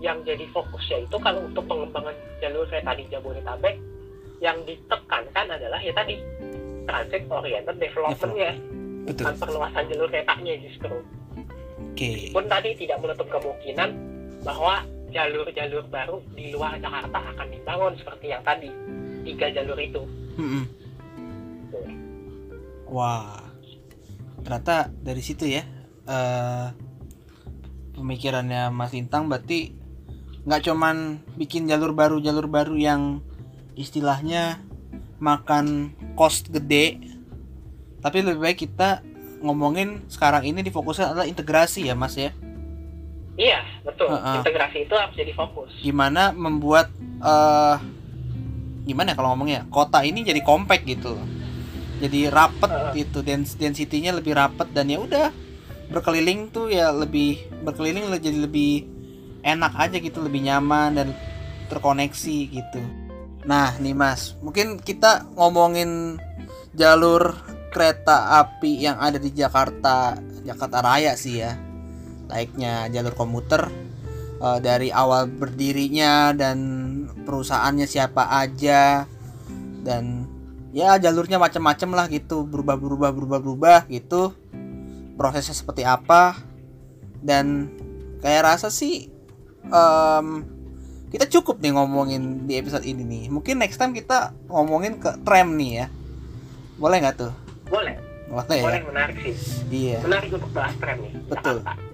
yang jadi fokusnya itu kalau untuk pengembangan jalur kereta di Jabodetabek yang ditekankan adalah ya tadi transit oriented development-nya betul. Bukan perluasan jalur keretanya justru oke. Pun tadi tidak menutup kemungkinan bahwa jalur-jalur baru di luar Jakarta akan dibangun seperti yang tadi tiga jalur itu. Mm-mm. Wah, ternyata dari situ ya eh pemikirannya Mas Lintang berarti nggak cuman bikin jalur baru jalur baru yang istilahnya makan cost gede, tapi lebih baik kita ngomongin sekarang ini difokuskan adalah integrasi ya Mas ya. iya betul Heeh. integrasi itu harus jadi fokus Gimana membuat eh gimana ya kalau ngomongnya kota ini jadi compact gitu. Jadi rapet Heeh. gitu dens density-nya lebih rapet dan ya udah berkeliling tuh ya lebih berkeliling jadi lebih enak aja gitu lebih nyaman dan terkoneksi gitu. Nah nih mas mungkin kita ngomongin jalur kereta api yang ada di Jakarta Jakarta Raya sih ya. Layaknya jalur komuter eh, dari awal berdirinya dan perusahaannya siapa aja. Dan ya jalurnya macam-macam lah gitu berubah berubah berubah berubah gitu. Prosesnya seperti apa. Dan kayak rasa sih em, kita cukup nih ngomongin di episode ini nih. Mungkin next time kita ngomongin ke tram nih ya. Boleh nggak tuh boleh boleh ya boleh menarik sih iya menarik untuk bahas tren nih Betul. Jakarta.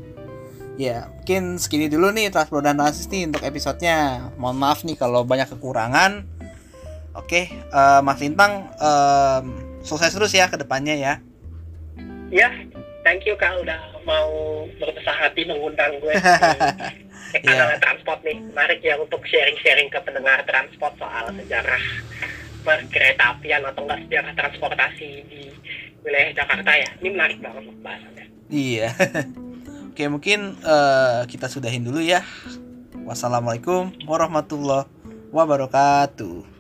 Ya, mungkin segini dulu nih Transpro dan Transis nih untuk episodenya. Mohon maaf nih kalau banyak kekurangan. Oke, eh, Mas Lintang em, sukses terus ya ke depannya ya. ya thank you kak udah mau berbesar hati mengundang gue ke Iya. kanal transport nih menarik ya untuk sharing-sharing ke pendengar transport soal sejarah perkereta apian atau enggak sejarah transportasi di wilayah Jakarta ya ini menarik banget loh bahasannya Iya. Oke, mungkin eh, kita sudahin dulu ya. Wassalamualaikum warahmatullahi wabarakatuh.